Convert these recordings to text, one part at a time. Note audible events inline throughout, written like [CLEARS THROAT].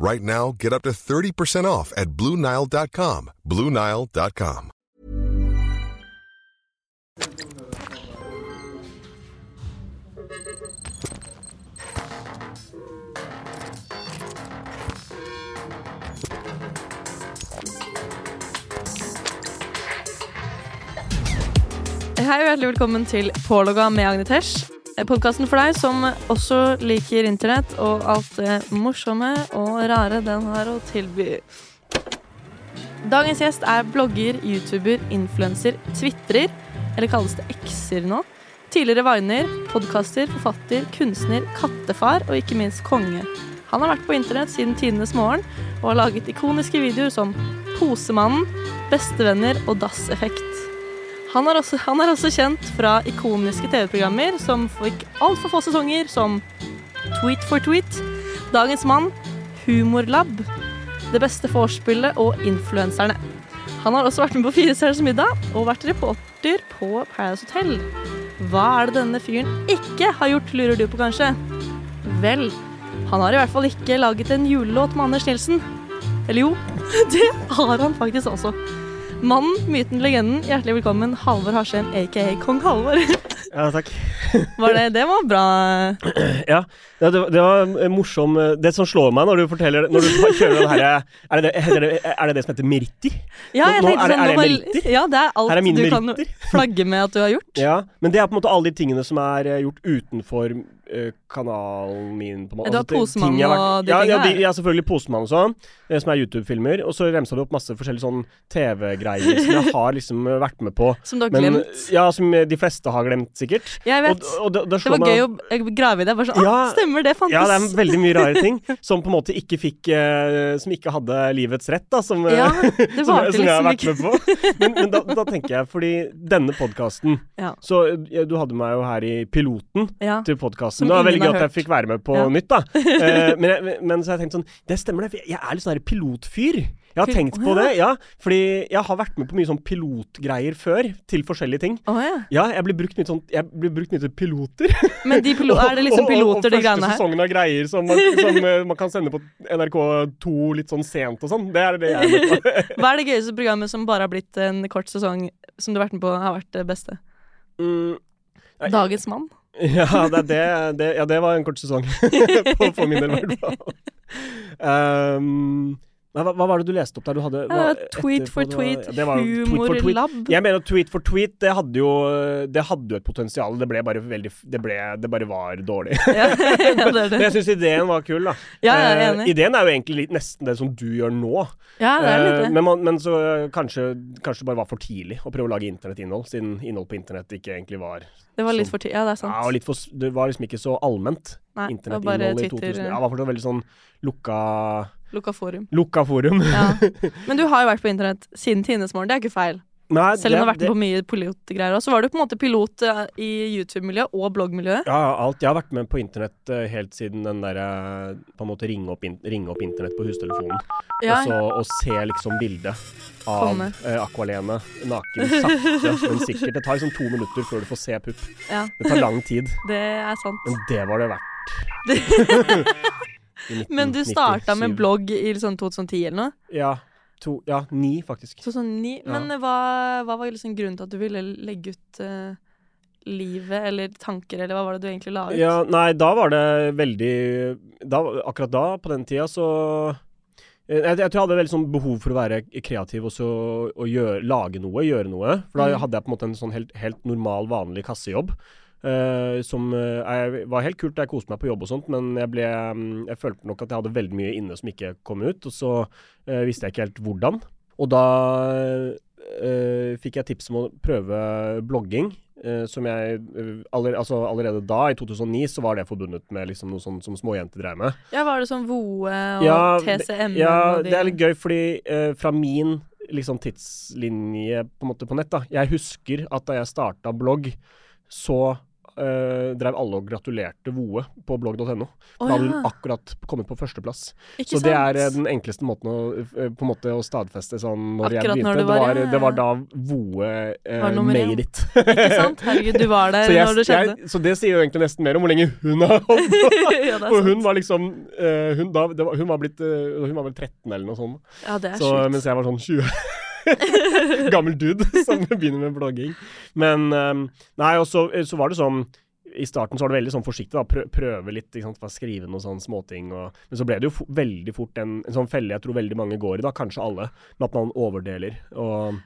Right now, get up to 30% off at BlueNile.com. BlueNile.com. Hei og hjertelig velkommen til Pålogga med Agnetesh. Podkasten for deg som også liker internett og alt det morsomme og rare den har å tilby. Dagens gjest er blogger, youtuber, influenser, tvitrer, eller kalles det x-er nå. Tidligere viner, podkaster, forfatter, kunstner, kattefar og ikke minst konge. Han har vært på internett siden tidenes morgen og har laget ikoniske videoer som Posemannen, Bestevenner og Dass-effekt. Han er, også, han er også kjent fra ikoniske TV-programmer som fikk altfor få sesonger, som Tweet for tweet, Dagens Mann, Humorlab, Det beste vorspielet og Influenserne. Han har også vært med på Fire stjerners middag og vært reporter på Paradise Hotel. Hva er det denne fyren ikke har gjort, lurer du på kanskje? Vel, han har i hvert fall ikke laget en julelåt med Anders Nilsen. Eller jo, [LAUGHS] det har han faktisk også. Mannen, myten, legenden. Hjertelig velkommen, Halvor Harsem, aka Kong Halvor. [LAUGHS] Ja, takk. [LAUGHS] Var det, det var bra. [CLEARS THROAT] Ja, det, det, det var morsom Det som slår meg når du forteller Når du kjører den herre er, det er, det- er det det som heter meritter? Ja, jeg Nå- tenkte er det- sånn, er det meritter? Ja, det er alt er du du kan flagge med at du har gjort. [LAUGHS] Ja, men det er på en måte alle de tingene som er eh, gjort utenfor kanalen min. på. Du har Altså, Posemann har vært- og de ja, ja, de, ja, selvfølgelig Posemann og sånn, eh, som er YouTube-filmer. Og så remsa du opp masse forskjellige sånn TV-greier som jeg har liksom eh, vært med på. [LAUGHS] Som du har Men, glemt. Ja, som eh, de fleste har glemt, sikkert. Jeg vet. Og, og det, det Det var meg gøy å å grave i det. Bare sånn, Ja, ah, stemmer, det fantes. Ja, det er veldig mye rare ting [LAUGHS] som på en måte ikke fikk eh, Som ikke hadde livets rett, da. Som, eh, Ja, [LAUGHS] det som, som jeg har liksom vært med på. Men, men da, da tenker jeg, fordi denne podkasten. Så eh, du hadde meg jo her i piloten til podkasten. Som Det var veldig gøy at jeg fikk være med på Ja. nytt, da. Uh, [LAUGHS] men, jeg, men så har jeg tenkt sånn Det stemmer, det. for Jeg er litt sånn pilotfyr. Jeg har Pil- tenkt på oh, ja. det, ja. Fordi jeg har vært med på mye sånn pilotgreier før, til forskjellige ting. Oh, ja. Ja, jeg blir brukt mye sånn Jeg blir brukt mye til piloter. [LAUGHS] Men de pilo er det liksom piloter, de greiene her? Og første sesongen av greier som, man, som eh, man kan sende på NRK2 litt sånn sent og sånn. Det er det jeg er med på. [LAUGHS] Hva er det gøyeste programmet som bare har blitt en kort sesong, som du har vært med på, har vært det beste? Mm, Dagens mann? [LAUGHS] ja, det, det, det, ja, det var en kort sesong. på, [LAUGHS] for min del, i hvert fall. [LAUGHS] Um, hva, hva var det du leste opp der? Du hadde, hva, uh, tweet etter, for tweet, ja, det var tweet for tweet. humorlab. Jeg mener Tweet for tweet, det hadde jo Det hadde jo et potensial. Det ble bare veldig Det, ble, det bare var dårlig. [LAUGHS] Ja, [LAUGHS] ja, det er Men jeg syns ideen var kul, da. Ja, er Eh, enig. ideen er jo egentlig litt, nesten det som du gjør nå. Ja, det Eh, det. men, man, men så eh, kanskje, kanskje det bare var for tidlig å prøve å lage internettinnhold, siden innhold på internett ikke egentlig var Det var litt for tidlig. Ja, det er ja, sant. litt for, Det var liksom ikke så allment. Det Internettinnhold i Twitter, 2000. eh. Ja, det var fortsatt veldig sånn lukka Lukka forum. Lukka forum. Ja. [LAUGHS] Men du har jo vært på internett siden tidenes morgen, det er ikke feil. Nei, Selv om du har vært det- på mye pilotgreier. Og så var du på en måte pilot eh, i YouTube-miljøet og bloggmiljøet. Ja, alt. Jeg har vært med på internett eh, helt siden den derre På en måte ringe opp, in ringe opp internett på hustelefonen. Ja, Og så og se liksom bildet av eh, Aqualene naken sakte, [LAUGHS] men sikkert. Det tar liksom to minutter før du får se pupp. ja, Det tar lang tid, [LAUGHS] det er sant. men det var det verdt. I 1997. Men du starta med blogg i sånn 2010 eller noe? Ja. To, ja, ni, faktisk. 2009. Ja. Men eh, hva, hva var liksom grunnen til at du ville legge ut uh, livet eller tanker, eller hva var det du egentlig la ut? Ja, nei, da var det veldig da, Akkurat da, på den tida, så eh, jeg, jeg tror jeg hadde veldig sånn behov for å være kreativ og, så, og gjøre, lage noe, gjøre noe. For da Mm. hadde jeg på en måte en sånn helt, helt normal, vanlig kassejobb. Eh, som uh, var helt kult, jeg koste meg på jobb og sånt, men jeg ble um, Jeg følte nok at jeg hadde veldig mye inne som ikke kom ut, og så uh, visste jeg ikke helt hvordan. Og da fikk jeg tips om å prøve blogging. som jeg aller, altså Allerede da, i 2009, så var det forbundet med liksom noe sånt som småjenter drev med. Ja, var det sånn VOE og Ja, TCM? Ja, de- det er litt gøy, fordi fra min liksom tidslinje på en måte på nett, da Jeg husker at da jeg starta blogg, så eh, drev alle og gratulerte VOE på blogg.no. Å, Da hadde hun akkurat kommet på førsteplass. Ikke Så det er eh, den enkleste måten å, eh, på en måte å stadfeste sånn når jeg begynte. når du det, var- var, ja, ja, det var da VOE eh, nummer én. made it. Ikke sant? Herregud, du var der [LAUGHS] så, når det skjedde. jeg, så det sier jo egentlig nesten mer om hvor lenge hun har holdt på. [LAUGHS] ja, det er For hun var liksom eh, hun, da, det var, hun, var blitt, eh, hun var vel 13 eller noe sånt. Ja, det er Så, sjukt. mens jeg var sånn 20. [LAUGHS] [LAUGHS] Gammel dude som begynner med blogging. Men um, Nei, og så, så var det sånn i starten så var det veldig sånn forsiktig, da, prø prøve litt, ikke sant, skrive noen sånne småting. Og, men så ble det jo veldig fort en, en sånn felle jeg tror veldig mange går i, da, kanskje alle, med at man overdeler. Og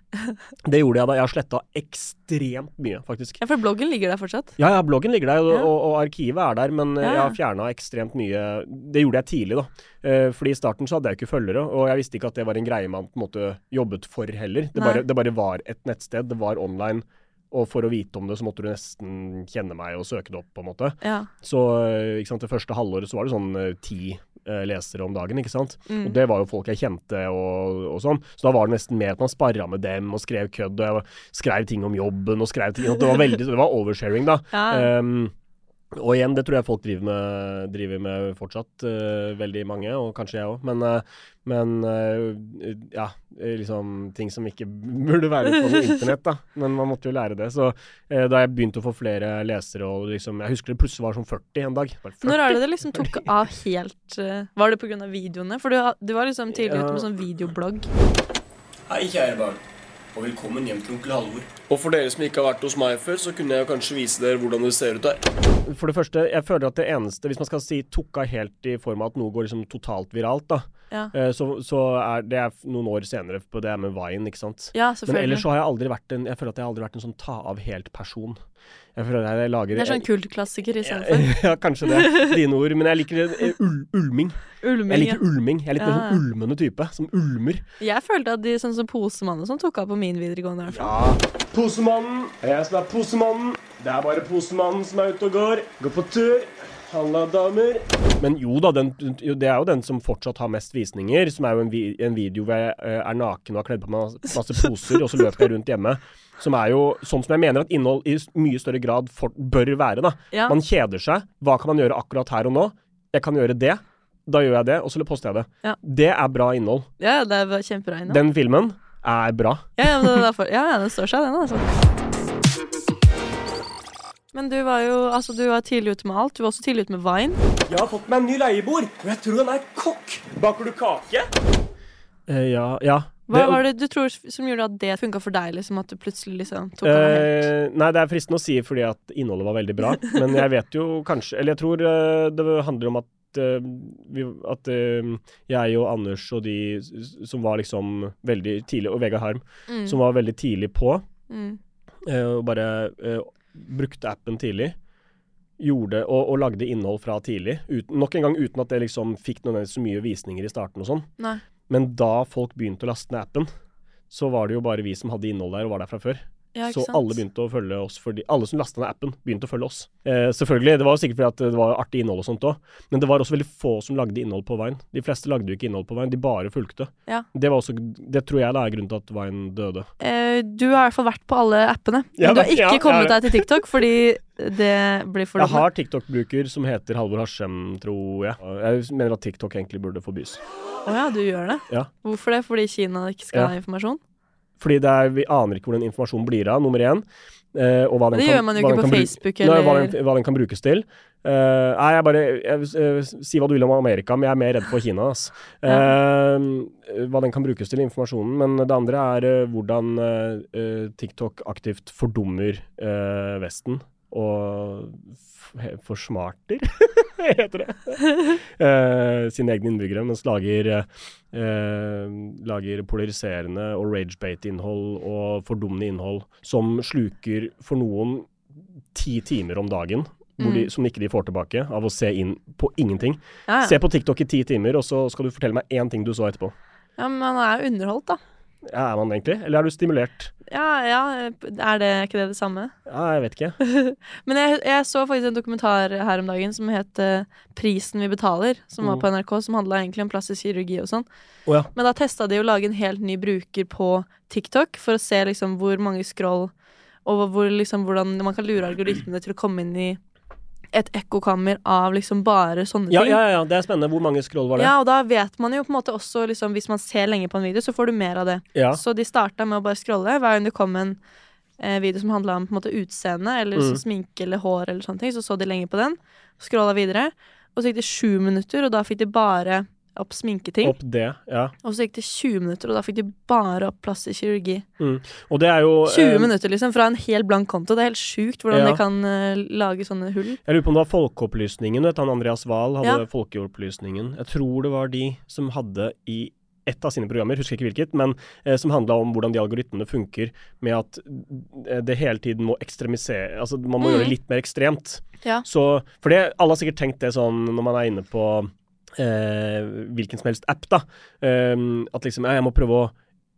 det gjorde jeg da. Jeg har sletta ekstremt mye, faktisk. Ja, for bloggen ligger der fortsatt. Ja, ja, bloggen ligger der, og, Ja. og, og arkivet er der, men eh, jeg har fjerna ekstremt mye Det gjorde jeg tidlig, da. Eh, fordi i starten så hadde jeg ikke følgere, og jeg visste ikke at det var en greie man på en måte jobbet for heller. Det bare, det bare var et nettsted, det var online. Og for å vite om det, så måtte du nesten kjenne meg og søke det opp, på en måte. Ja. Så eh, sant, det første halvåret så var det sånn eh, ti eh, lesere om dagen, ikke sant. Mm. Og det var jo folk jeg kjente og, og sånn. Så da var det nesten mer at man sparra med dem og skrev kødd. Og jeg skrev ting om jobben og skrev ting Det var veldig Det var oversharing, da. Ja. Ehm, og igjen, det tror jeg folk driver med, driver med fortsatt, uh, veldig mange, og kanskje jeg òg. Men, uh, men uh, ja, liksom ting som ikke [LAUGHS] burde være på internett, da. Men man måtte jo lære det. Så da jeg begynte å få flere lesere, og liksom Jeg husker det plutselig var som 40 en dag. 40. Når er det det liksom tok av helt Var det pga. videoene? For du, du var liksom tidlig ute med sånn videoblogg. Hei, kjære barn, og velkommen hjem til onkel Halvor. Og for dere som ikke har vært hos meg før, så kunne jeg kanskje vise dere hvordan det ser ut her. For det første, jeg føler at det eneste Hvis man skal si av helt i form av at noe går liksom totalt viralt, da, Ja. eh, så, så er det er noen år senere på det med Vine, ikke sant. Ja, Men ellers så har jeg aldri vært en Jeg føler at jeg har aldri vært en sånn ta av helt-person. Jeg føler jeg lager Det er sånn kultklassiker istedenfor. [LAUGHS] ja, kanskje det. Dine ord. Men jeg liker eh, ul ulming. Ulming. Jeg ja. liker ulming. Jeg er litt mer Ja. sånn ulmende type. Som ulmer. Jeg følte at de sånn som Posemannen som sånn tok av på min videregående. Ja. Posemannen. Jeg som er posemannen. Det er bare posemannen som er ute og går. Går på tur. Halla, damer. Men jo da, den, det er jo den som fortsatt har mest visninger. Som er jo en, vi, en video hvor jeg eh, er naken og har kledd på meg masse poser, og så løper jeg rundt hjemme. Som er jo sånn som jeg mener at innhold i mye større grad for, bør være. da. Ja. Man kjeder seg. Hva kan man gjøre akkurat her og nå? Jeg kan gjøre det. Da gjør jeg det, og så poster jeg det. Ja. Det er bra innhold. Ja, det er kjempebra innhold. Den filmen er bra. Ja, ja, men det er derfor, ja, ja, den står seg, den, altså. Men du var jo altså, du var tidlig ute med alt. Du var også tidlig ute med Vine. Jeg har fått meg en ny leieboer, og jeg tror han er kokk. Baker du kake? Eh, ja, ja. Hva Det- var det du tror som gjorde at det funka for deg? liksom At du plutselig liksom tok av helt Eh, nei, det er fristende å si fordi at innholdet var veldig bra. [LAUGHS] Men jeg vet jo kanskje Eller jeg tror eh, det handler om at eh, vi, at eh, jeg og Anders og de som var liksom veldig tidlig, og Vegard Harm, Mm. som var veldig tidlig på, mm. eh, og bare brukte appen tidlig. Gjorde og, og lagde innhold fra tidlig. Uten, nok en gang uten at det liksom fikk nødvendigvis så mye visninger i starten og sånn. Men da folk begynte å laste ned appen, så var det jo bare vi som hadde innhold der og var der fra før. Ja, så sant? alle begynte å følge oss fordi Alle som lasta ned appen, begynte å følge oss. Eh, selvfølgelig, det var sikkert fordi at det var artig innhold og sånt òg, men det var også veldig få som lagde innhold på Vine. De fleste lagde jo ikke innhold på Vine, de bare fulgte. Ja. Det var også Det tror jeg da er grunnen til at Vine døde. Eh, du har i hvert fall vært på alle appene. Ja, Men du har ikke kommet deg til TikTok, fordi det blir for Jeg har TikTok-bruker som heter Halvor Harsem, tror jeg. Jeg mener at TikTok egentlig burde forbys. Å ja, du gjør det? Ja. Hvorfor det? Fordi Kina ikke skal ha informasjon? Fordi det er, vi aner ikke hvor den informasjonen blir av, nummer én. Uh, og hva den Det kan, gjør man jo ikke på Facebook Facebook Nei, hva, den, hva den kan brukes til. Uh, nei, jeg bare jeg, uh, Si hva du vil om Amerika, men jeg er mer redd for Kina. [LAUGHS] Eh, hva den kan brukes til, informasjonen. Men det andre er eh, hvordan eh, eh, TikTok aktivt fordummer eh, Vesten. Og forsmarter, [LAUGHS] heter det. Eh, sine egne innbyggere, mens lager eh, lager polariserende og ragebate-innhold og fordummende innhold som sluker for noen ti timer om dagen. De, Mm. som ikke de får tilbake av å se inn på ingenting. Ja, ja. Se på TikTok i ti timer, og så skal du fortelle meg én ting du så etterpå. Ja, men man er underholdt, da. Ja, er man egentlig? Eller er du stimulert? Ja, ja, er det ikke det det samme? Ja, jeg vet ikke. [LAUGHS] Men jeg, jeg så faktisk en dokumentar her om dagen som het uh, 'Prisen vi betaler', som var Mm. på NRK, som handla egentlig om plastisk kirurgi og sånn. Oh, ja. Men da testa de å lage en helt ny bruker på TikTok for å se liksom hvor mange scroll og hvor, liksom, hvordan man kan lure algoritmene til å komme inn i et ekkokammer av liksom bare sånne Ja, ting. ja, ja, det er spennende. Hvor mange scroll var det? Ja, og da vet man jo på en måte også liksom, Hvis man ser lenge på en video, så får du mer av det. Ja. Så de starta med å bare scrolle. Hver gang det kom en eh, video som handla om på en måte utseende eller Mm. så sminke eller hår, eller sånne ting, så så de lenge på den. Scrolla videre. Og så gikk det sju minutter, og da fikk de bare opp sminketing. Opp det, ja. Og så gikk det 20 minutter, og da fikk de bare opp plastisk kirurgi. Mm. Og det er jo 20 eh, minutter, liksom, fra en helt blank konto. Det er helt sjukt hvordan Ja. de kan uh, lage sånne hull. Jeg lurer på om det var Folkeopplysningen. Vet han Andreas Wahl hadde Ja. Folkeopplysningen. Jeg tror det var de som hadde i ett av sine programmer, husker ikke hvilket, men eh, som handla om hvordan de algoritmene funker med at eh, det hele tiden må ekstremisere Altså man må Mm. gjøre det litt mer ekstremt. Ja. Så For det, alle har sikkert tenkt det sånn når man er inne på hvilken som helst app, da. Eh, at liksom jeg må prøve å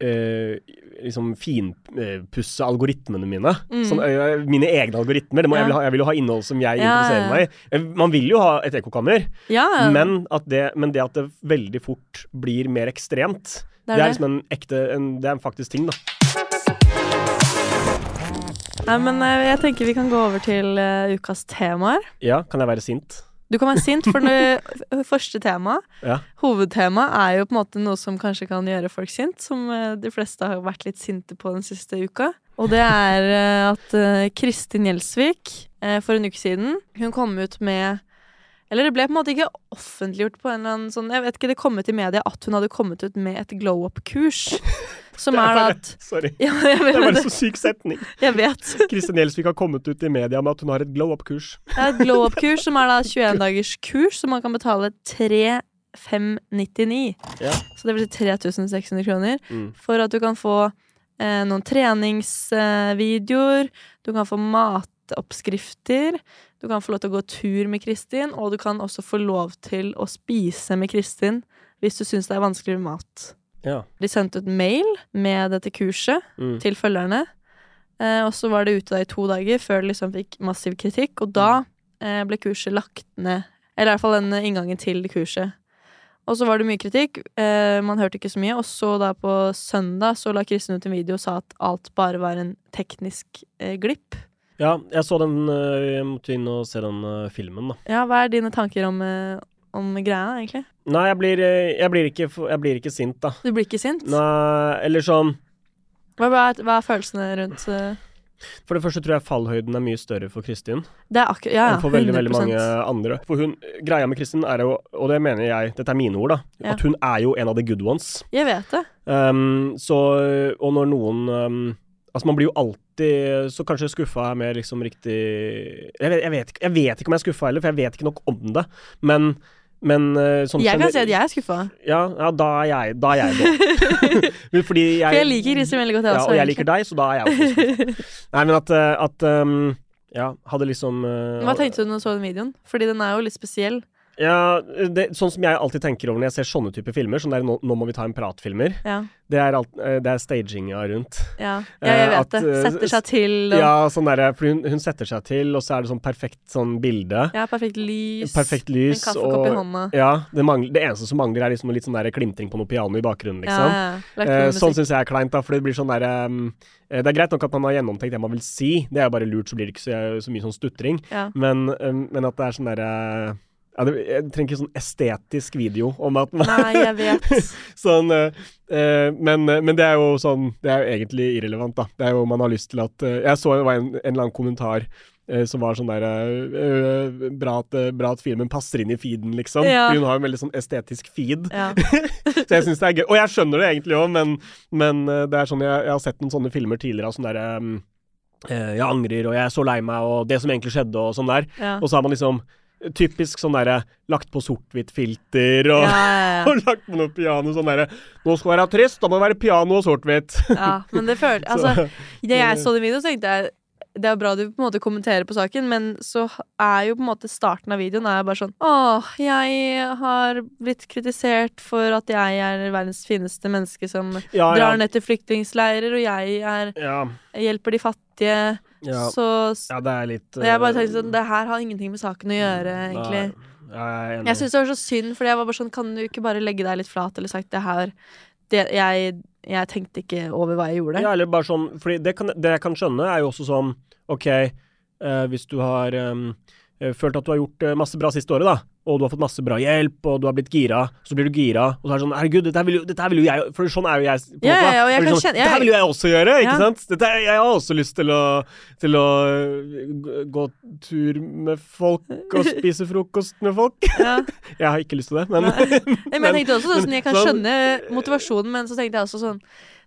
Uh, liksom finpusse algoritmene mine. Mm. Sånn, uh, mine egne algoritmer. Det må, Ja. jeg, vil ha, jeg vil jo ha innhold som jeg Ja, interesserer meg i. Eh, Man vil jo ha et ekkokammer, Ja, men, det, men det at det veldig fort blir mer ekstremt, Det det er er, liksom en ekte en, Det er en faktisk ting, da. Nei, men eh, jeg tenker vi kan gå over til eh, ukas temaer. Ja, kan jeg være sint? Du kan være sint, for det [LAUGHS] første tema, Ja. hovedtema, er jo på en måte noe som kanskje kan gjøre folk sint, som eh, de fleste har vært litt sinte på den siste uka. Og det er eh, at eh, Kristin Gjelsvik for en uke siden, hun kom ut med eller det ble på en måte ikke offentliggjort på en eller annen sånn Jeg vet ikke, det kom ut i media at hun hadde kommet ut med et glow up-kurs. [LAUGHS] Som er bare- at Sorry. ja, Det er bare en så syk setning. [LAUGHS] jeg vet. Kristin Gjelsvik har kommet ut i media med at hun har et glow up-kurs. Er et glow up-kurs som er da 21 dagers kurs, som man kan betale 3599. Ja. Så det blir si 3600 kroner. Mm. For at du kan få eh, noen treningsvideoer, du kan få matoppskrifter, du kan få lov til å gå tur med Kristin, og du kan også få lov til å spise med Kristin hvis du syns det er vanskelig med mat. Ja. De sendte ut mail med dette kurset Mm. til følgerne. Eh, og så var det ute da i to dager før det liksom fikk massiv kritikk. Og da eh, ble kurset lagt ned. Eller i hvert fall den eh, inngangen til kurset. Og så var det mye kritikk. Eh, man hørte ikke så mye. Og så da på søndag så la Kristin ut en video og sa at alt bare var en teknisk eh, glipp. ja, jeg så den Jeg måtte inn og se den øh, filmen, da. Ja, hva er dine tanker om, eh, om greia, egentlig? Nei, jeg blir, øh, jeg blir, ikke, jeg blir ikke sint, da. Du blir ikke sint? Nei, eller sånn Hva, er, hva er følelsene rundt uh... For det første tror jeg fallhøyden er mye større for Kristin Det er akkurat Ja, enn for veldig, veldig 100%. mange andre. For hun, greia med Kristin er jo, og det mener jeg, dette er mine ord, da, Ja. at hun er jo en av the good ones. Jeg vet det. Um, så, og når noen um, Altså, man blir jo alltid så kanskje skuffa er mer liksom riktig jeg vet, jeg, vet, jeg vet ikke om jeg er skuffa heller, for jeg vet ikke nok om det. Men, men uh, sånn Jeg kan si at jeg er skuffa. Ja, ja da er jeg Da er jeg da. [LAUGHS] Fordi jeg For jeg liker Kristin veldig godt, jeg ja, også. og jeg liker deg, så da er jeg også skuffa. Nei, men at, uh, at um, Ja, hadde liksom uh, Hva tenkte du når du så den videoen? Fordi den er jo litt spesiell. Ja, det, sånn som jeg alltid tenker over når jeg ser sånne typer filmer, sånn der nå, nå må vi ta en prat-filmer, Ja. det er, alt, eh, det er staginga rundt. Ja, ja jeg Eh, vet at, det. eh, Setter seg til og Ja, sånn der, For hun, hun setter seg til, og så er det sånn perfekt sånn bilde. Ja, perfekt lys. Perfekt lys. En kaffekopp i hånda. Ja, det, mangler, det eneste som mangler, er liksom litt sånn der klimtring på noe piano i bakgrunnen, liksom. ja, ja. Eh, sånn syns jeg er kleint, da, for det blir sånn derre um, Det er greit nok at man har gjennomtenkt det man vil si, det er jo bare lurt, så blir det ikke så, så mye sånn stutring. Ja. Men, men at det er sånn derre ja, det, jeg trenger ikke sånn estetisk video om at man Nei, jeg [LAUGHS] vet. sånn, eh, eh, men, eh, men det er jo sånn Det er jo egentlig irrelevant, da. Det er jo man har lyst til at eh, Jeg så det var en, en eller annen kommentar eh, som var sånn der eh, bra, at, bra at filmen passer inn i feeden, liksom. Ja. Hun har jo en veldig sånn estetisk feed. Ja. [LAUGHS] så jeg syns det er gøy. Og jeg skjønner det egentlig òg, men, men det er sånn jeg, jeg har sett noen sånne filmer tidligere av sånn derre um, Jeg angrer, og jeg er så lei meg, og det som egentlig skjedde, og sånn der. Ja. Og så har man liksom Typisk sånn derre lagt på sort-hvitt-filter og, Ja, ja, [LAUGHS] og lagt på noe piano sånn derre Nå skal det være trist, da må det være piano og sort-hvitt. Ja, men det følte [LAUGHS] Altså, da [LAUGHS] jeg så den videoen, så tenkte jeg det er bra du på en måte kommenterer på saken, men så er jo på en måte starten av videoen er bare sånn Åh, jeg har blitt kritisert for at jeg er verdens fineste menneske som Ja, drar ned til flyktningleirer, og jeg er hjelper de fattige. Ja. Så ja, det er litt uh, jeg bare eh, tenkte sånn Det her har ingenting med saken å gjøre, egentlig. Nei, jeg. Jeg syns det var så synd, for jeg var bare sånn Kan du ikke bare legge deg litt flat eller sagt det her det, jeg, jeg tenkte ikke over hva jeg gjorde. Ja, eller bare sånn Fordi det, kan, det jeg kan skjønne, er jo også sånn OK, uh, hvis du har um, eh, følt at du har gjort eh, masse bra siste året, da, og du har fått masse bra hjelp, og du har blitt gira, så blir du gira, og så er det sånn Herregud, dette vil jo, dette vil jo jeg For sånn er jo jeg. På Ja, ja, kan sånn, kjenne- Dette vil jo jeg også gjøre, ikke Ja. sant? Dette, jeg har også lyst til å, til å øh, gå tur med folk og [LAUGHS] spise frokost med folk. Ja. [LAUGHS] Jeg har ikke lyst til det, men men jeg [LAUGHS] tenkte også sånn, jeg kan skjønne motivasjonen, men så tenkte jeg også sånn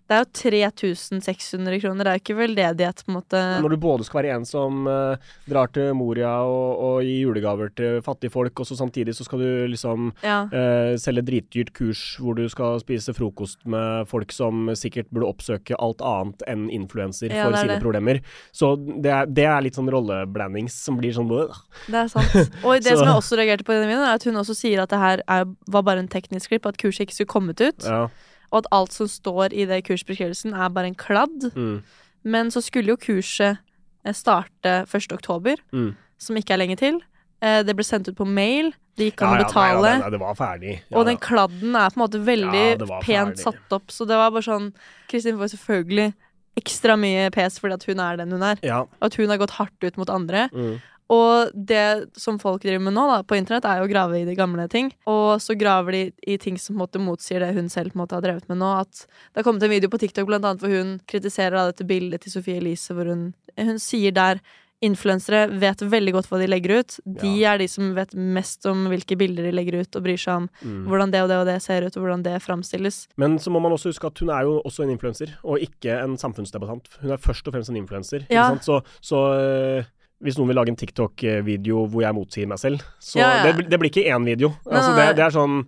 Det er jo 3600 kroner, det er jo ikke veldedighet, på en måte. Når du både skal være en som uh, drar til Moria og, og gir julegaver til fattige folk, og så samtidig så skal du liksom Ja. uh, selge dritdyrt kurs hvor du skal spise frokost med folk som sikkert burde oppsøke alt annet enn influenser Ja, for sine det. problemer. Så det er, det er litt sånn rolleblandings som blir sånn Bleh. Det er sant. Og det [LAUGHS] som jeg også reagerte på i denne videoen, er at hun også sier at det her er, var bare en teknisk klipp, at kurset ikke skulle kommet ut. Ja. Og at alt som står i det kursbeskrivelsen, er bare en kladd. Mm. Men så skulle jo kurset eh, starte 1. oktober, Mm. som ikke er lenge til. Eh, Det ble sendt ut på mail. Det gikk an å betale. nei, ja, det var ferdig. Ja, og den kladden er på en måte veldig Ja, pent satt opp, så det var bare sånn Kristin får selvfølgelig ekstra mye pes fordi at hun er den hun er. Og at hun har gått hardt ut mot andre. Mm. Og det som folk driver med nå da, på internett, er jo å grave i de gamle ting. Og så graver de i ting som måte motsier det hun selv måte har drevet med nå. At det har kommet en video på TikTok blant annet hvor hun kritiserer da, dette bildet til Sofie Elise, hvor hun, hun sier der Influensere vet veldig godt hva de legger ut. De er de som vet mest om hvilke bilder de legger ut, og bryr seg om Mm. hvordan det og det og det ser ut, og hvordan det framstilles. Men så må man også huske at hun er jo også en influenser, og ikke en samfunnsdebattant. Hun er først og fremst en influenser. Ja. Så, så øh, hvis noen vil lage en TikTok-video hvor jeg motsier meg selv, så Ja, ja. Det, det blir ikke én video. Altså, det, det er sånn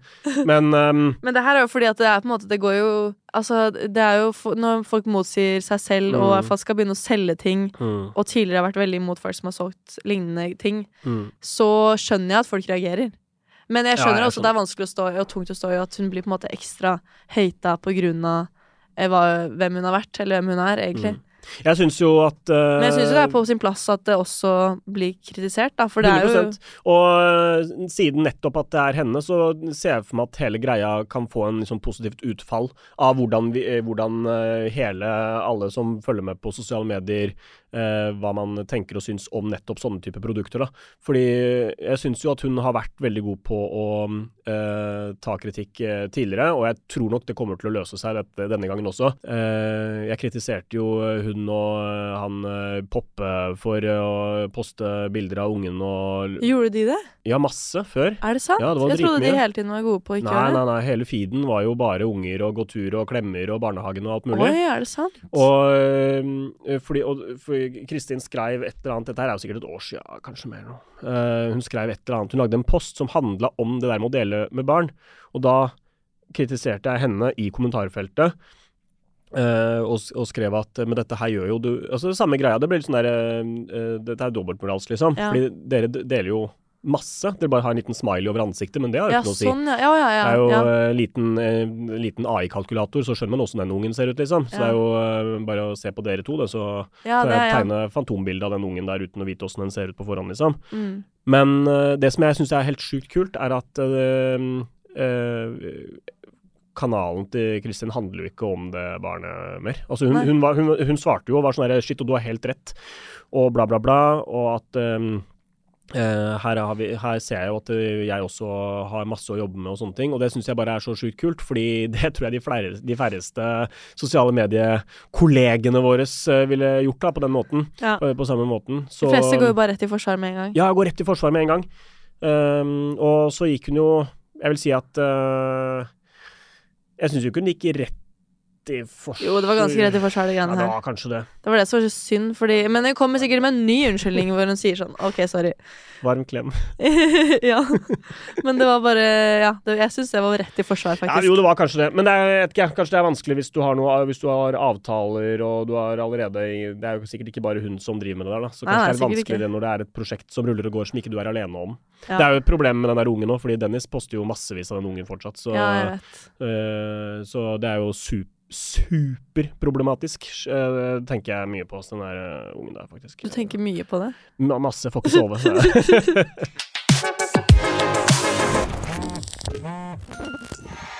Men um, [LAUGHS] Men det her er jo fordi at det er på en måte Det går jo Altså, det er jo når folk motsier seg selv, og i Mm. hvert fall skal begynne å selge ting, Mm. og tidligere har vært veldig imot folk som har solgt lignende ting, Mm. så skjønner jeg at folk reagerer. Men jeg Ja, skjønner jeg også at det er vanskelig å stå i, og tungt å stå i, at hun blir på en måte ekstra høyta på grunn av eh, hva, hvem hun har vært, eller hvem hun er, egentlig. Jeg syns jo at uh, Men jeg syns det er på sin plass at det også blir kritisert, da, for det er jo Og øh, siden nettopp at det er henne, så ser jeg for meg at hele greia kan få en liksom positivt utfall av hvordan, vi, eh, hvordan hele, alle som følger med på sosiale medier, uh, hva man tenker og syns om nettopp sånne typer produkter. da. Fordi jeg syns jo at hun har vært veldig god på å uh, ta kritikk eh, tidligere, og jeg tror nok det kommer til å løse seg dette, denne gangen også. Eh, jeg kritiserte jo hun og eh, han eh, Poppe for eh, å poste bilder av ungen og Gjorde de det? Ja, masse før. Er det sant? Ja, det jeg trodde de hele tiden var gode på å ikke gjøre det. nei, nei, nei, hele feeden var jo bare unger og gå tur og klemmer og barnehagen og alt mulig. Oi, er det sant? Og øh, fordi, og, fordi Kristin skrev et eller annet Dette her er jo sikkert et år siden, kanskje mer nå. Uh, hun skrev et eller annet Hun lagde en post som handla om det der med å dele med barn. Og da kritiserte jeg henne i kommentarfeltet. Eh, og, og skrev at Men dette her gjør jo du Altså samme greia. Det blir litt sånn der uh, Dette er dobbeltmoralsk, liksom. Ja. Fordi dere deler jo masse. Dere bare har en liten smiley over ansiktet, men det har jo Ja, ikke noe å si. sånn, ja. Ja, ja, ja. Det er jo eh, liten, uh, liten AI-kalkulator, så skjønner man åssen den ungen ser ut, liksom. Så det er jo uh, bare å se på dere to, det, så kan jeg tegne fantombilde av den ungen der uten å vite åssen den ser ut på forhånd, liksom. Mm. Men det som jeg syns er helt sjukt kult, er at kanalen til Kristin handler jo ikke om det barnet mer. Altså hun, hun, var, hun, hun svarte jo og var sånn her Shit, og du har helt rett, og bla, bla, bla. Og at um, uh, her, har vi, her ser jeg jo at eh, jeg også har masse å jobbe med og sånne ting. Og det syns jeg bare er så sjukt kult, fordi [LAUGHS] det tror jeg de, flere, de færreste sosiale mediekollegene våre eh, ville gjort da, på den måten. Ja. På, på samme måten. De fleste går jo bare rett i forsvar med en gang. ja, går rett i forsvar med en gang. Um, og så gikk hun jo Jeg vil si at eh, Jeg syns jo ikke hun gikk rett i forskjell. Jo, det var ganske greit i det Ja, det var kanskje det. Det var det som var så synd, fordi Men hun kommer sikkert med en ny unnskyldning hvor hun sier sånn OK, sorry. Varm klem. [LAUGHS] ja. Men det var bare Ja, det, jeg syns det var rett i forsvar, Ja, faktisk. jo, det var kanskje det. Men det er, jeg kanskje det er vanskelig hvis du har noe Hvis du har avtaler og du har allerede Det er jo sikkert ikke bare hun som driver med det der, da. Så kanskje nei, det er vanskeligere ikke. når det er et prosjekt som ruller og går som ikke du er alene om. Ja. Det er jo et problem med den der ungen nå, fordi Dennis poster jo massevis av den ungen fortsatt. Så, Ja, jeg vet. Uh, så det er jo super superproblematisk, uh, tenker jeg mye på hos den der uh, ungen der, faktisk. Du tenker mye på det? M Masse, får ikke sove. så- [LAUGHS] [LAUGHS]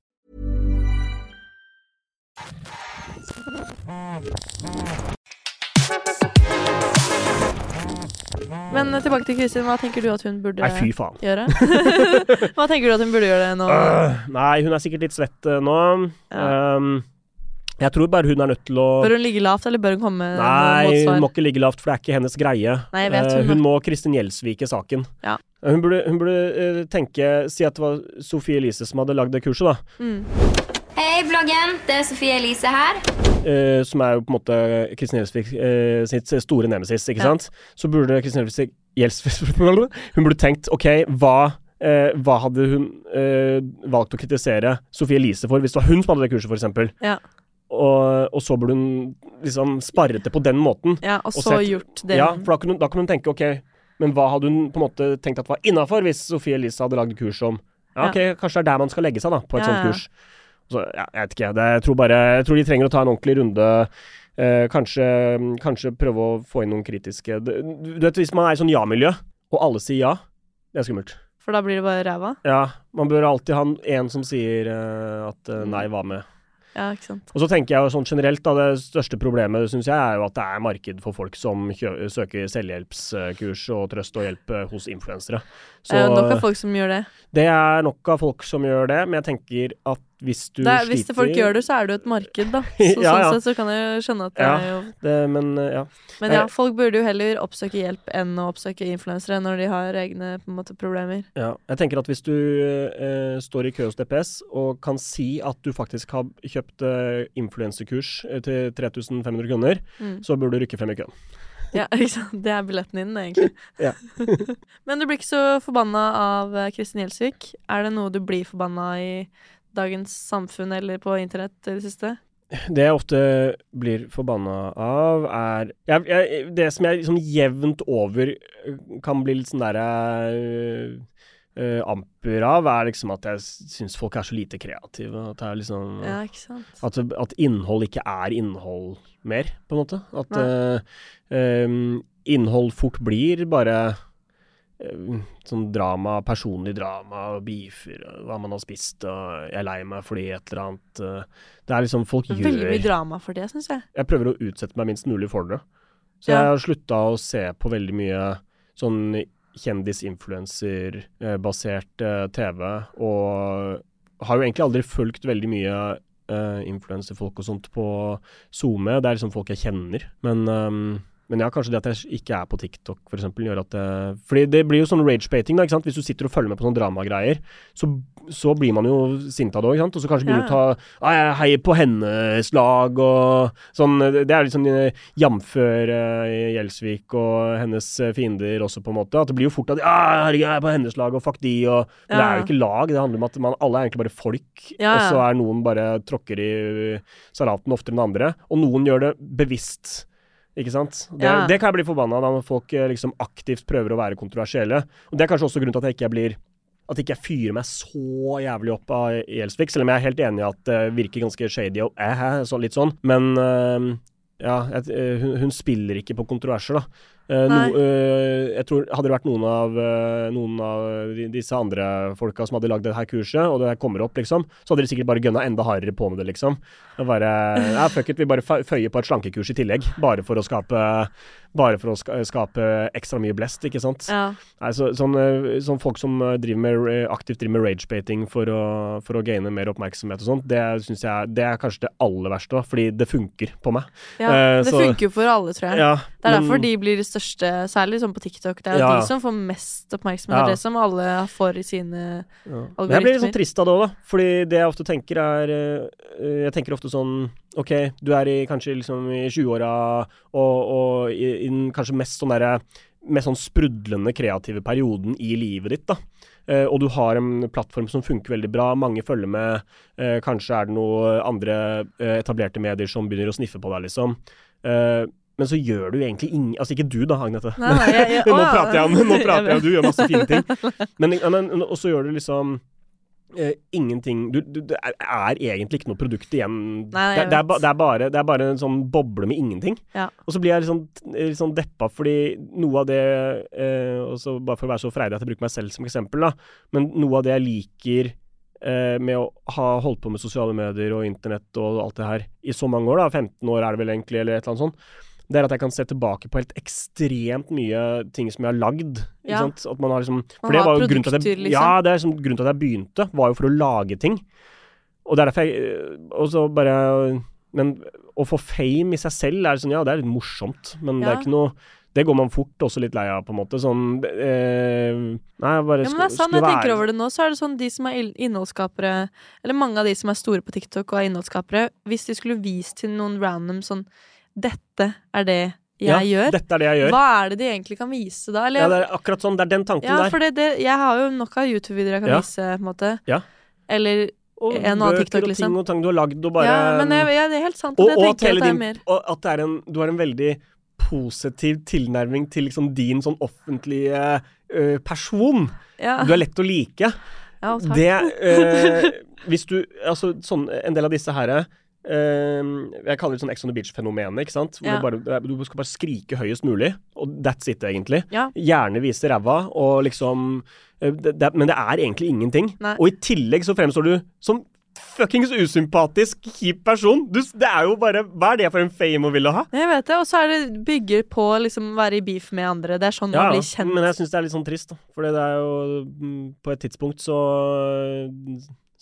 Men eh, tilbake til Kristin. Hva tenker du at hun burde Nei, fy faen. gjøre? [LAUGHS] [LAUGHS] Hva tenker du at hun burde gjøre nå? Uh, nei, hun er sikkert litt svett uh, nå. Um, jeg tror bare hun er nødt til å Bør hun ligge lavt, eller bør hun komme Nei, hun må ikke ligge lavt, for det er ikke hennes greie. Nei, jeg vet hun, hun hun må- Kristin Gjelsvike saken. Ja. Hun burde, hun burde eh, tenke Si at det var Sofie Elise som hadde lagd det kurset, da. Mm. Hei, bloggen. Det er Sofie Elise her. Eh, som er jo på en måte Kristin Gjelsvik eh, sitt store nemesis, ikke Ja. sant? Så burde Kristin Gjelsvik [LAUGHS] Hun burde tenkt OK, hva eh, hva hadde hun eh, valgt å kritisere Sofie Elise for, hvis det var hun som hadde det kurset, f.eks.? Ja. Og, og så burde hun liksom sparret det på den måten. Ja, og så gjort det Ja, for da kunne, hun, da kunne hun tenke OK, men hva hadde hun på en måte tenkt at var innafor, hvis Sofie Elise hadde lagd kurs om Ja, OK, kanskje det er der man skal legge seg, da, på et Ja, sånt ja. kurs. Så, ja, jeg vet ikke, det, jeg tror bare Jeg tror de trenger å ta en ordentlig runde. Eh, kanskje, kanskje prøve å få inn noen kritiske Du, vet, hvis man er i sånn ja-miljø, og alle sier ja, det er skummelt. For da blir det bare ræva? Ja, man bør alltid ha en som sier eh, at eh, nei hva med. Ja, ikke sant. Og så tenker jeg jo sånn generelt, da, det største problemet syns jeg er jo at det er marked for folk som søker selvhjelpskurs og trøst og hjelp eh, hos influensere. Det er jo nok av folk som gjør det. Det er nok av folk som gjør det, men jeg tenker at hvis du er, sliter hvis det folk gjør det, så er det jo et marked, da. [LAUGHS] Så, Ja, Sånn sett så kan jeg jo skjønne at det ja, er jo det, men eh, ja. Men ja, Eh, folk burde jo heller oppsøke hjelp enn å oppsøke influensere når de har egne måte, problemer. Ja, jeg tenker at hvis du eh, står i kø hos DPS og kan si at du faktisk har kjøpt eh, influensekurs eh, til 3500 kroner, Mm. så burde du rykke frem i køen. Ja. [LAUGHS] Det er billetten din, egentlig. Ja. [LAUGHS] Men du blir ikke så forbanna av Kristin Gjelsvik. Er det noe du blir forbanna i dagens samfunn eller på internett i det siste? Det jeg ofte blir forbanna av, er jeg, jeg, Det som jeg liksom jevnt over øh, kan bli litt sånn derre uh, øh, amper av, er liksom at jeg syns folk er så lite kreative. At liksom Ja. At, at innhold ikke er innhold mer, på en måte. At uh, um, innhold fort blir bare sånn drama, personlig drama, og beefer, hva man har spist, og jeg er lei meg fordi et eller annet øh, Det er liksom Folk gjør Veldig mye drama for det, syns jeg. jeg prøver å utsette meg minst mulig for det. Så Ja. jeg har slutta å se på veldig mye sånn kjendis-influencer-basert eh, TV, og har jo egentlig aldri fulgt veldig mye uh, influenserfolk og sånt på SoMe. Det er liksom folk jeg kjenner. Men, ehm, men ja, kanskje det at jeg ikke er på TikTok, for eksempel, gjør at det Fordi det blir jo sånn rage-bating, da, ikke sant. Hvis du sitter og følger med på sånne dramagreier, så, så blir man jo sint av det òg, ikke sant. Og så kanskje begynner du å ta jeg heier på hennes lag og sånn. Det er litt sånn eh, jamfør uh, Gjelsvik og hennes eh, fiender også, på en måte. At det blir jo fort at herregud, jeg er på hennes lag, og fuck de, og Men det er jo ikke lag, det handler om at man, alle er egentlig bare folk, Ja, og så er noen bare tråkker i salaten oftere enn andre, og noen gjør det bevisst. Ikke sant? Det, Ja. det kan jeg bli forbanna av når folk eh, liksom aktivt prøver å være kontroversielle. Og det er kanskje også grunnen til at jeg ikke blir at ikke jeg fyrer meg så jævlig opp av Gjelsvik, selv om jeg er helt enig i at det virker ganske shady og eh, så, litt sånn. Men eh, ja, jeg, eh, hun, hun spiller ikke på kontroverser, da. Uh, no, eh, jeg tror Hadde det vært noen av, uh, noen av de, disse andre folka som hadde lagd det her kurset, og det her kommer opp, liksom, så hadde de sikkert bare gønna enda hardere på med det, liksom. Og bare Ja, fuck it, vi bare føyer på et slankekurs i tillegg, bare for å skape bare for å skape ekstra mye blest, ikke sant. Ja. Nei, så, sånn, eh, sånn folk som eh, driver med, aktivt driver med ragebating for å, for å gaine mer oppmerksomhet og sånt, det syns jeg det er kanskje det aller verste, da, fordi det funker på meg. Ja, Eh, det så- funker jo for alle, tror jeg. Ja, det er men- derfor de blir de største, særlig sånn på TikTok. Det er Ja. de som får mest oppmerksomhet. Ja. Det er det som alle får i sine Ja. Men jeg blir litt sånn trist av det òg, da. Fordi det jeg ofte tenker er eh, Jeg tenker ofte sånn OK, du er i kanskje liksom i 20-åra og, og i, i den kanskje mest sånn derre mest sånn sprudlende kreative perioden i livet ditt, da. Eh, og du har en plattform som funker veldig bra, mange følger med. Eh, kanskje er det noen andre eh, etablerte medier som begynner å sniffe på deg, liksom. Eh, men så gjør du egentlig ingen Altså ikke du da, Agnete. Nei, jeg- [LAUGHS] jeg- nå prater jeg om Nå prater jeg, du gjør masse fine ting. [LAUGHS] Men, men og så gjør du liksom eh, ingenting du, du, Det er, er egentlig ikke noe produkt igjen. Nei, det, det, er, ba- det, er bare, det er bare en sånn boble med ingenting. Ja. Og så blir jeg litt sånn, litt sånn deppa fordi noe av det uh, også Bare for å være så freidig at jeg bruker meg selv som eksempel, da. Men noe av det jeg liker uh, med å ha holdt på med sosiale medier og internett og alt det her i så mange år, da, 15 år er det vel egentlig, eller et eller annet sånt, det er at jeg kan se tilbake på helt ekstremt mye ting som jeg har lagd. Ja. At man har liksom For det var jo grunnen til at jeg, liksom. Ja, det er liksom grunnen til at jeg begynte, var jo for å lage ting. Og det er derfor jeg Og så bare Men å få fame i seg selv er sånn Ja, det er litt morsomt, men det er ikke noe det går man fort også litt lei av, på en måte. Sånn eh, Nei, bare Ja, men det er sant, jeg tenker over det nå, så er det sånn de som er innholdsskapere, eller mange av de som er store på TikTok og er innholdsskapere, hvis de skulle vist til noen random sånn Dette er det jeg Ja, gjør. dette er det jeg gjør. Hva er det de egentlig kan vise da? Eller, Ja, det er akkurat sånn. Det er den tanken ja, der. for det, det, jeg har jo nok av YouTube-videoer jeg kan Ja. vise, på en måte. Ja. Eller Og en annen TikTok, TikTok, og liksom. ting og tang du har lagd og bare Ja, men jeg, ja, det er helt sant. og, det og, at at din, og at det er en, du har en veldig positiv tilnærming til liksom din sånn offentlige ø, person. Ja. Du er lett å like. Ja, takk. Det ø, [LAUGHS] Hvis du Altså, sånn En del av disse herre jeg kaller det sånn Ex on the Beach-fenomenet. ikke sant? Ja. du, bare, du skal bare skrike høyest mulig, og that's it, egentlig. Ja. Gjerne vise ræva, og liksom ø, det, det, Men det er egentlig ingenting. Nei. Og i tillegg så fremstår du som fuckings usympatisk, kjip person. Du, det er jo bare Hva er det for en fame å ville ha? Jeg vet det, og så er det bygger på liksom være i beef med andre. Det er sånn man blir kjent. men jeg syns det er litt sånn trist, da. For det er jo mm, På et tidspunkt så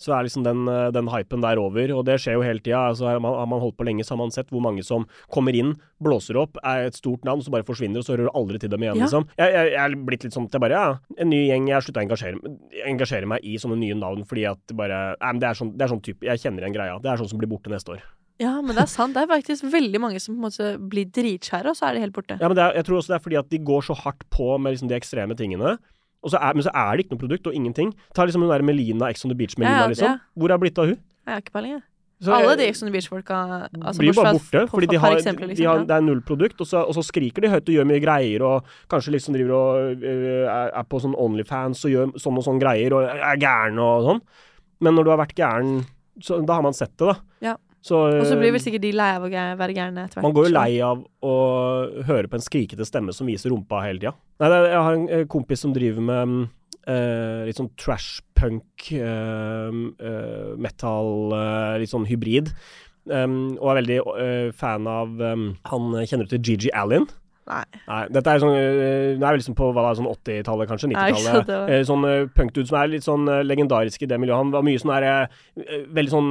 så er liksom den, eh, den hypen der over, og det skjer jo hele tida. Altså, har man, har man holdt på lenge, så har man sett hvor mange som kommer inn, blåser opp, er et stort navn, så bare forsvinner, og så hører du aldri til dem igjen, Ja. liksom. Jeg, jeg, jeg er blitt litt sånn at jeg bare Ja, en ny gjeng, jeg har slutta å engasjere, engasjere meg i sånne nye navn fordi at det bare Nei, men det er sånn, det er sånn type Jeg kjenner igjen greia. Det er sånn som blir borte neste år. Ja, men det er sant. Det er faktisk veldig mange som på en måte blir dritskjære, og så er de helt borte. Ja, men det er, jeg tror også det er fordi at de går så hardt på med liksom de ekstreme tingene. Så er, men så er det ikke noe produkt og ingenting. Ta liksom hun der Melina, Ex on the Beach-Melina, Ja, ja, liksom. Hvor er det blitt av hun? Jeg har ikke peiling, jeg. Så Alle de Ex on the Beach-folka altså, blir jo bare borte, fordi de har, eksempel, de liksom, har, ja. det er null produkt, og så, og så skriker de høyt og gjør mye greier, og kanskje liksom driver og uh, er på sånn Onlyfans og gjør sånn og sånn greier, og er gæren og sånn. Men når du har vært gæren, så da har man sett det, da. Ja. Så, Og så blir vel sikkert de lei av å være gærne etter hvert. man går jo lei av å høre på en skrikete stemme som viser rumpa hele tida. Jeg har en eh, kompis som driver med eh, litt sånn trash punk, uh, uh, metal, eh, litt sånn hybrid. Um, og er veldig eh, fan av um, Han kjenner du til Gigi Allen? Nei. Nei, dette er sånn Det er vel liksom på hva da, sånn 80-tallet, kanskje? 90-tallet. sant, det var- Eh, sånn uh, punkdude som er litt sånn eh, legendarisk i det miljøet. Han var mye sånn der eh, Veldig sånn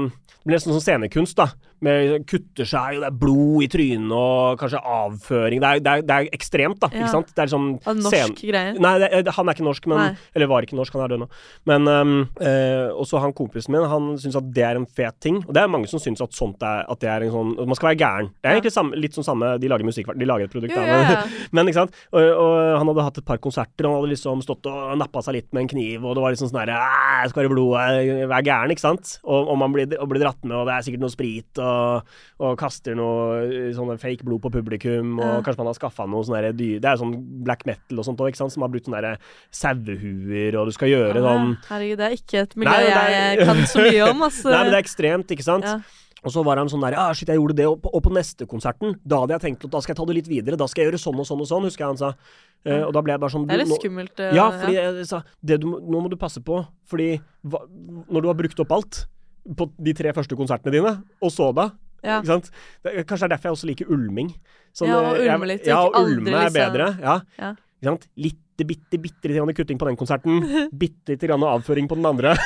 Blir nesten sånn scenekunst, da. Med kutter seg, og det er blod i trynet, og kanskje avføring. Det er, det er, det er ekstremt, da. Ja. Ikke sant? Det er liksom Av norsk greie. Nei, det, han er ikke norsk, men Nei. Eller var ikke norsk, han er død nå. Men um, eh, også han kompisen min, han syns at det er en fet ting. Og det er mange som syns at sånt er At det er en sånn Man skal være gæren. Det er egentlig samme, litt sånn samme De lager musikk, de lager et produkt, da. ja, Men, ja. [LAUGHS] men ikke sant. Og, og han hadde hatt et par konserter, han hadde liksom stått og nappa seg litt med en kniv, og det var liksom sånn herre «Æ, Skal være blod, blodet vær gæren, ikke sant? Og, og man blir, og blir dratt med, og det er sikkert noe sprit, og, og kaster noe eh, sånne fake blod på publikum, og Ja. kanskje man har skaffa noe sånn dyr Det er sånn black metal og sånt òg, som har brukt sånne derre sauehuer, og du skal gjøre sånn Ah, Herregud, det er ikke et miljø Nei, er- jeg kan så mye om, altså. [LAUGHS] Nei, men det er ekstremt, ikke sant? Ja. Og så var han sånn der Ja, shit, jeg gjorde det, og på, og på neste konserten, da hadde jeg tenkt at da skal jeg ta det litt videre, da skal jeg gjøre sånn og sånn og sånn, husker jeg han sa. Uh, og da ble jeg bare sånn Det er litt skummelt, Nå, Ja, ja. jeg sa det du, Nå må du passe på, fordi hva, når du har brukt opp alt på de tre første konsertene dine, og så da Ja. Ikke sant? Det, kanskje det er derfor jeg også liker ulming. Sånn, Ja, og eh, ulme litt, Ja, og ulme er bedre. Ja. Ja. Ikke sant? Litte, bitte, bitte litt kutting på den konserten. [LAUGHS] bitte lite grann avføring på den andre.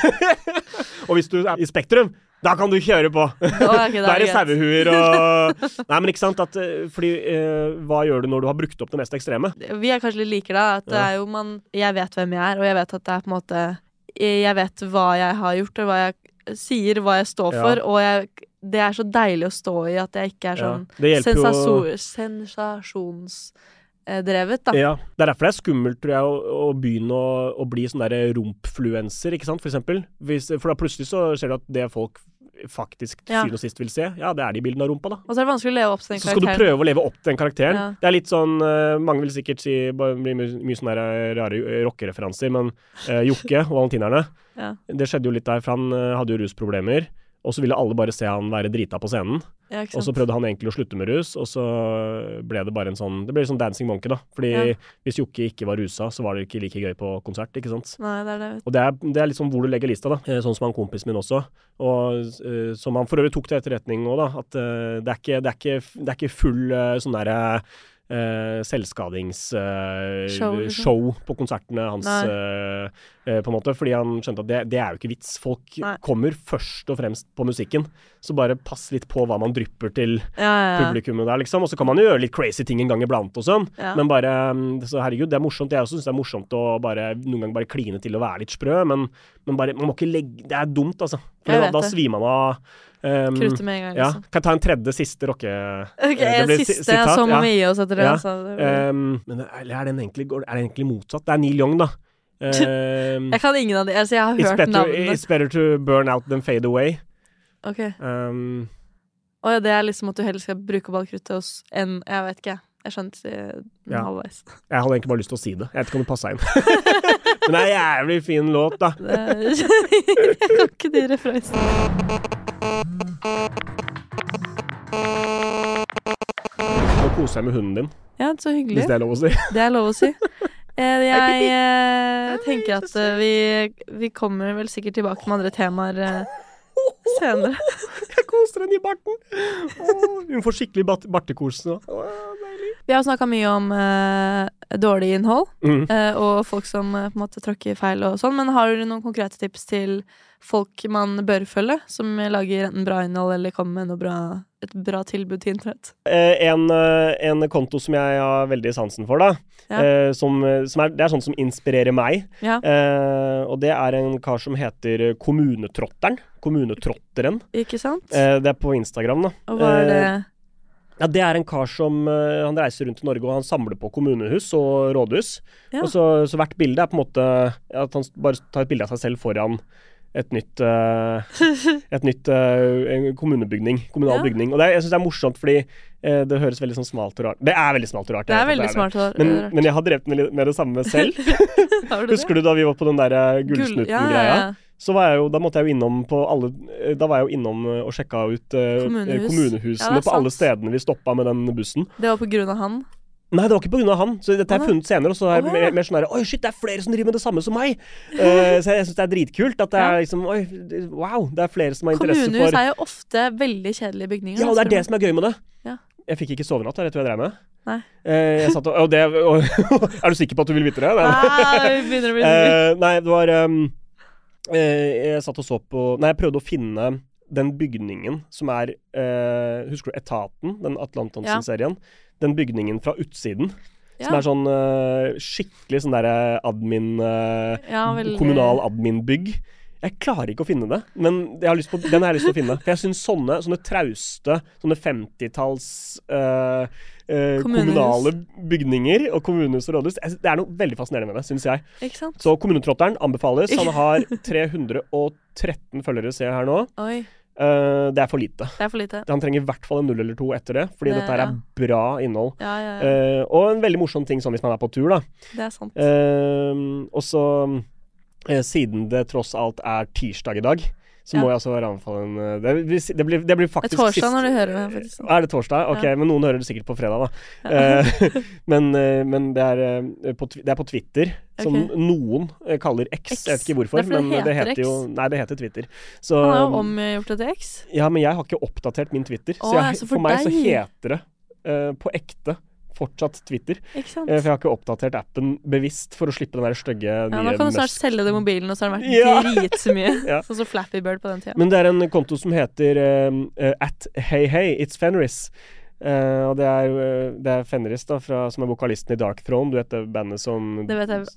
[LAUGHS] og hvis du er i Spektrum, da kan du kjøre på! ok, [LAUGHS] det er da er det sauehuer og Nei, men ikke sant at eh, Fordi eh, hva gjør du når du har brukt opp det mest ekstreme? Vi er kanskje litt like da. At det er jo man Jeg vet hvem jeg er, og jeg vet at det er på en måte Jeg vet hva jeg har gjort, og hva jeg sier, hva jeg står for, og jeg det er så deilig å stå i at jeg ikke er sånn jo- sensasjonsdrevet, da. Ja, Det er derfor det er skummelt tror jeg, å, å begynne å, å bli sånn derre rumpfluenser, ikke sant, for eksempel. Hvis, for da plutselig så ser du at det folk faktisk til syvende og sist vil se, ja, det er de bildene av rumpa, da. Og så er det vanskelig å leve opp til den Så skal du prøve å leve opp til den karakteren. Ja. Det er litt sånn eh, Mange vil sikkert si bare blir mye, sånne rare eh, rockereferanser, men uh, Jokke og Valentinerne [LAUGHS] Ja. Det skjedde jo litt der, for han eh, hadde jo rusproblemer. Og så ville alle bare se han være drita på scenen. Ja, og så prøvde han egentlig å slutte med rus, og så ble det bare en sånn Det ble sånn Dancing Monkey, da. Fordi Ja. hvis Jokke ikke var rusa, så var det ikke like gøy på konsert, ikke sant. Nei, det er det. Og det er, det er litt sånn hvor du legger lista, da. Eh, Sånn som han kompisen min også. Og eh, som han for øvrig tok til etterretning nå, da. At eh, det, er ikke, det, er ikke, det er ikke full sånn derre uh, selvskadingsshow uh, liksom. på konsertene hans, uh, eh, eh, på en måte. Fordi han skjønte at det, det er jo ikke vits. Folk Nei. kommer først og fremst på musikken. Så bare pass litt på hva man drypper til Ja, ja, publikummet der, liksom. Og så kan man jo gjøre litt crazy ting en gang iblant og sånn. Men bare mm, Så herregud, det er morsomt. Jeg også syns det er morsomt å bare noen ganger bare kline til å være litt sprø, men, men bare Man må ikke legge Det er dumt, altså. For da, da svir man av. Um, Kruttet med en gang, Ja. liksom. Kan jeg ta en tredje, siste rocke... Ok, en det blir si- siste, så må vi gi oss etter det, Ja. altså. Um, men er, er, den egentlig, er det egentlig motsatt? Det er Neil Young, da. Um, [LAUGHS] Jeg kan ingen av de. Altså, jeg har hørt better, navnene. it's better to burn out than fade away. Ok. Um, Og det er liksom at du heller skal bruke opp alt kruttet hos enn Jeg vet ikke. Jeg skjønte det Ja. halvveis. jeg hadde egentlig bare lyst til å si det. Jeg vet ikke om det passa inn. [LAUGHS] men det er en jævlig fin låt, da. Det- [LAUGHS] jeg kan ikke de referansene. Nå koser jeg med hunden din, Ja, så hyggelig. hvis det er lov å si. Det er lov å si. Eh, [LAUGHS] Jeg eh, tenker at eh, vi, vi kommer vel sikkert tilbake med andre temaer eh, senere. [LAUGHS] Jeg koser henne i barten. Oh, hun får skikkelig bart bartekos nå. Vi har snakka mye om eh, dårlig innhold Mm. eh, og folk som eh, på en måte tråkker feil og sånn, men har du noen konkrete tips til folk man bør følge, som lager enten bra innhold eller kommer med noe bra, et bra tilbud til internett? Eh, en, eh, en konto som jeg har veldig sansen for, da. Ja. Eh, som, som er, det er sånn som inspirerer meg. Ja. Eh, og det er en kar som heter Kommunetrotteren. Kommunetrotteren. Ikke sant? Eh, det er på Instagram, da. Og hva er det Eh, ja, Det er en kar som eh, Han reiser rundt i Norge og han samler på kommunehus og rådhus. Ja. Og så, så hvert bilde er på en måte at han bare tar et bilde av seg selv foran et nytt Et nytt kommunebygning. Kommunal Ja. bygning. Og det, jeg syns det er morsomt fordi det høres veldig sånn smalt og rart Det er veldig smalt og rart. Det er veldig det er smalt og rart. men jeg har drevet med, med det samme selv. [LAUGHS] Du det? Husker du da vi var på den der Gull- Gullsnutten-greia? ja, ja, ja. Så var jeg jo, da måtte jeg jo innom på alle eh, Da var jeg jo innom eh, og sjekka ut eh, Kommunehus. eh, kommunehusene Ja, på alle stedene vi stoppa med den bussen. Det var på grunn av han. Nei, det var ikke pga. han. Så dette har jeg funnet senere. Og så er jeg mer, mer sånn her Oi, shit, det er flere som driver med det samme som meg! Uh, så jeg syns det er dritkult. At det er liksom Oi, wow! Det er flere som har interesse for Kommunehus er jo ofte veldig kjedelige bygninger. Ja, og det er det som er gøy med det. Ja. Jeg fikk ikke sovenatt, jeg vet du hva jeg drev med? Nei. Jeg satt og, og det og, [LAUGHS] Er du sikker på at du vil vite det? Nei, vi begynner å bli. Eh, nei, det var um, Jeg satt og så på Nei, jeg prøvde å finne den bygningen som er eh, Husker du Etaten? Den Atle Antonsen-serien. Den bygningen fra utsiden. Som er sånn eh, skikkelig sånn derre admin eh, Ja, Kommunal admin-bygg. Jeg klarer ikke å finne det, men jeg har lyst på, den har jeg lyst til å finne. For jeg syns sånne, sånne trauste, sånne 50-talls eh, eh, kommunale bygninger og kommunehus og rådhus Det er noe veldig fascinerende med det, syns jeg. Ikke sant? Så Kommunetrotteren anbefales. Han [LAUGHS] har 313 følgere, ser jeg her nå. Oi, Uh, det er for lite. det er for lite. Han trenger i hvert fall en null eller to etter det, fordi Det- dette her er ja. bra innhold. Ja, ja. Eh, og en veldig morsom ting sånn hvis man er på tur, da. Det er sant. Uh, og så, siden det tross alt er tirsdag i dag, så må jeg altså anbefale en eh, det, blir- det, blir, faktisk Det er torsdag når du hører det. faktisk. er det torsdag? Ok, men noen hører det sikkert på fredag, da. Eh, [LAUGHS] men eh, men det, er, på, det er på Twitter, som okay. noen kaller X. X. Jeg vet ikke hvorfor, Det men det det heter jo Nei, det heter Twitter. Så Han har jo omgjort det til X. Ja, men jeg har ikke oppdatert min Twitter. Å, så, jeg, så for, for meg så heter det uh, på ekte fortsatt Twitter. Eh, for jeg har ikke oppdatert appen bevisst for å slippe den der stygge Ja, nye nå kan du snart Musk. selge det i mobilen, og så har det vært Ja. [LAUGHS] dritmye. [LAUGHS] Ja. Sånn som Flappy Bird på den tida. Men det er en konto som heter eh, at hey hey, it's Fenris. Eh, og det er, eh, det er Fenris, da, fra, som er vokalisten i Dark Throne. Du vet det bandet som Det vet jeg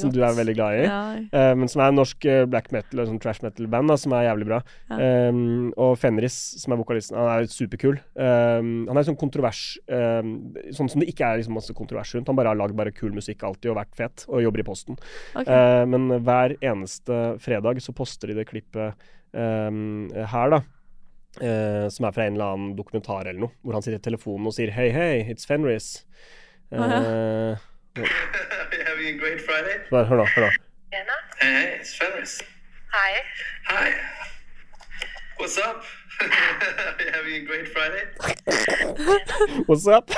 Som du er veldig glad i. Ja. Uh, men som er en norsk black metal, og sånn trash metal-band, da, som er jævlig bra. Ja. Um, og Fenris, som er vokalisten, han er superkul. Um, han er sånn kontrovers um, Sånn som det ikke er liksom masse kontrovers rundt. Han bare har lagd bare kul musikk alltid og vært fet, og jobber i Posten. Okay. Uh, men hver eneste fredag så poster de det klippet her, da. Eh, som er fra en eller annen dokumentar eller noe, hvor han sitter i telefonen og sier Hei, hei, it's Fenris. Å, ja. Eh, having [LAUGHS] a great Friday? hør nå, hør nå. Hey, hey, it's Fenris. Hi. Hi. What's up? Are you having a great Friday? What's up?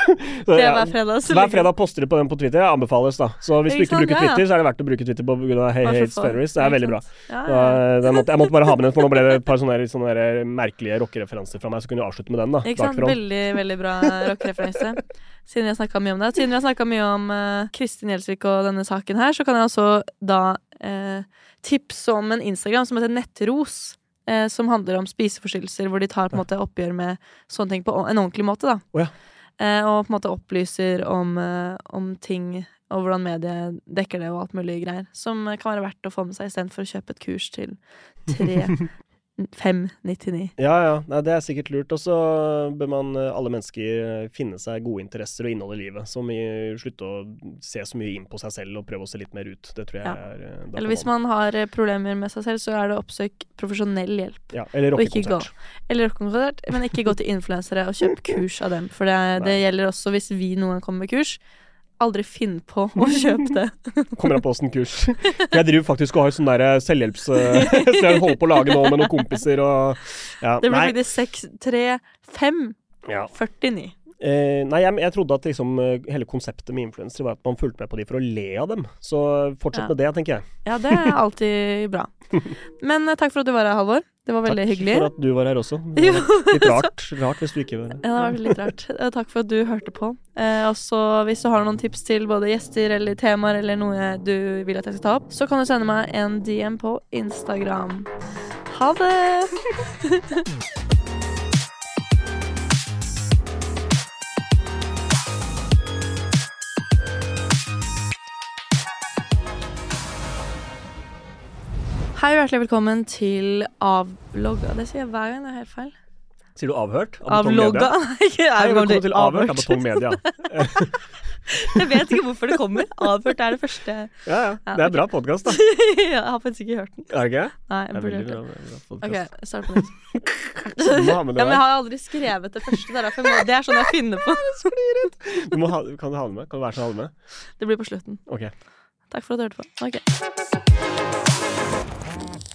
Så, ja, [LAUGHS] hver fredag, så Hver fredag poster du på den på Twitter. Anbefales, da. Så hvis du Ikke bruker. Twitter, så er det verdt å bruke Twitter på grunn av Hey Hates. Fenris. Det er veldig bra. jeg måtte bare ha med den, for nå ble det et par sånne, sånne der merkelige rockereferanser fra meg, så kunne du avslutte med den, da. Ikke sant? Bakfra. Veldig, veldig bra rockereferanse. Siden vi har snakka mye om det. Siden vi har snakka mye om eh, Kristin Gjelsvik og denne saken her, så kan jeg også da eh, tipse om en Instagram som heter Nettros. Eh, som handler om spiseforstyrrelser, hvor de tar på en måte oppgjør med sånne ting på en ordentlig måte. da Oh, ja. eh, Og på en måte opplyser om, eh, om ting og hvordan mediet dekker det og alt mulig greier. Som kan være verdt å få med seg istedenfor å kjøpe et kurs til [LAUGHS] 3 599. Ja, ja. Nei, det er sikkert lurt. Og så bør man, eh, alle mennesker, eh, finne seg gode interesser og innhold i livet. Som i slutte å se så mye inn på seg selv og prøve å se litt mer ut. Det tror jeg Ja. er eh, Eller hvis man har problemer med seg selv, så er det å oppsøke profesjonell hjelp. Ja, eller rockekonsert. Eller rockekonsert, men ikke gå til influensere og kjøp [LAUGHS] kurs av dem. For det, det gjelder også hvis vi noen gang kommer med kurs. Aldri finn på å kjøpe det. [LAUGHS] Kommer an på åssen kurs. Jeg driver faktisk og har sånn der selvhjelps... eh, [LAUGHS] så jeg holder på å lage nå med noen kompiser og ja, Det blir faktisk 6, 3, 5, Ja. 49. Eh, nei, jeg, jeg trodde at liksom, eh, hele konseptet med influensere var at man fulgte med på de for å le av dem. Så fortsett Ja. med det, tenker jeg. Ja, det er alltid bra. [LAUGHS] Men eh, takk for at du var her, Halvor. Det var veldig hyggelig. Takk for at du var her også. [LAUGHS] Jo, Litt rart, rart hvis du ikke var her. Ja, det var litt rart. Takk for at du hørte på. Eh, også hvis du har noen tips til både gjester eller temaer eller noe du vil at jeg skal ta opp, så kan du sende meg en DM på Instagram. Ha det! [LAUGHS] Hei og hjertelig velkommen til Avlogga. Det sier jeg hver gang, det er helt feil. Sier du avhørt? Av Avlogga? [LAUGHS] Hei, velkommen til til Avhørt av Avhørt. Betong Media. [LAUGHS] Jeg vet ikke hvorfor det kommer. Avhørt er det første. Ja, ja. Det er ok. bra podkast, da. [LAUGHS] jeg har faktisk ikke hørt den. Er det ikke? Nei, jeg burde hørt den. Ok, start på nytt. Ja, men jeg har aldri skrevet det første. Det er, må, det er sånn jeg finner på. Du må ha, kan du ha det med? Kan du være så ha det med? Det blir på slutten. Ok. Takk for at du hørte på. Ok.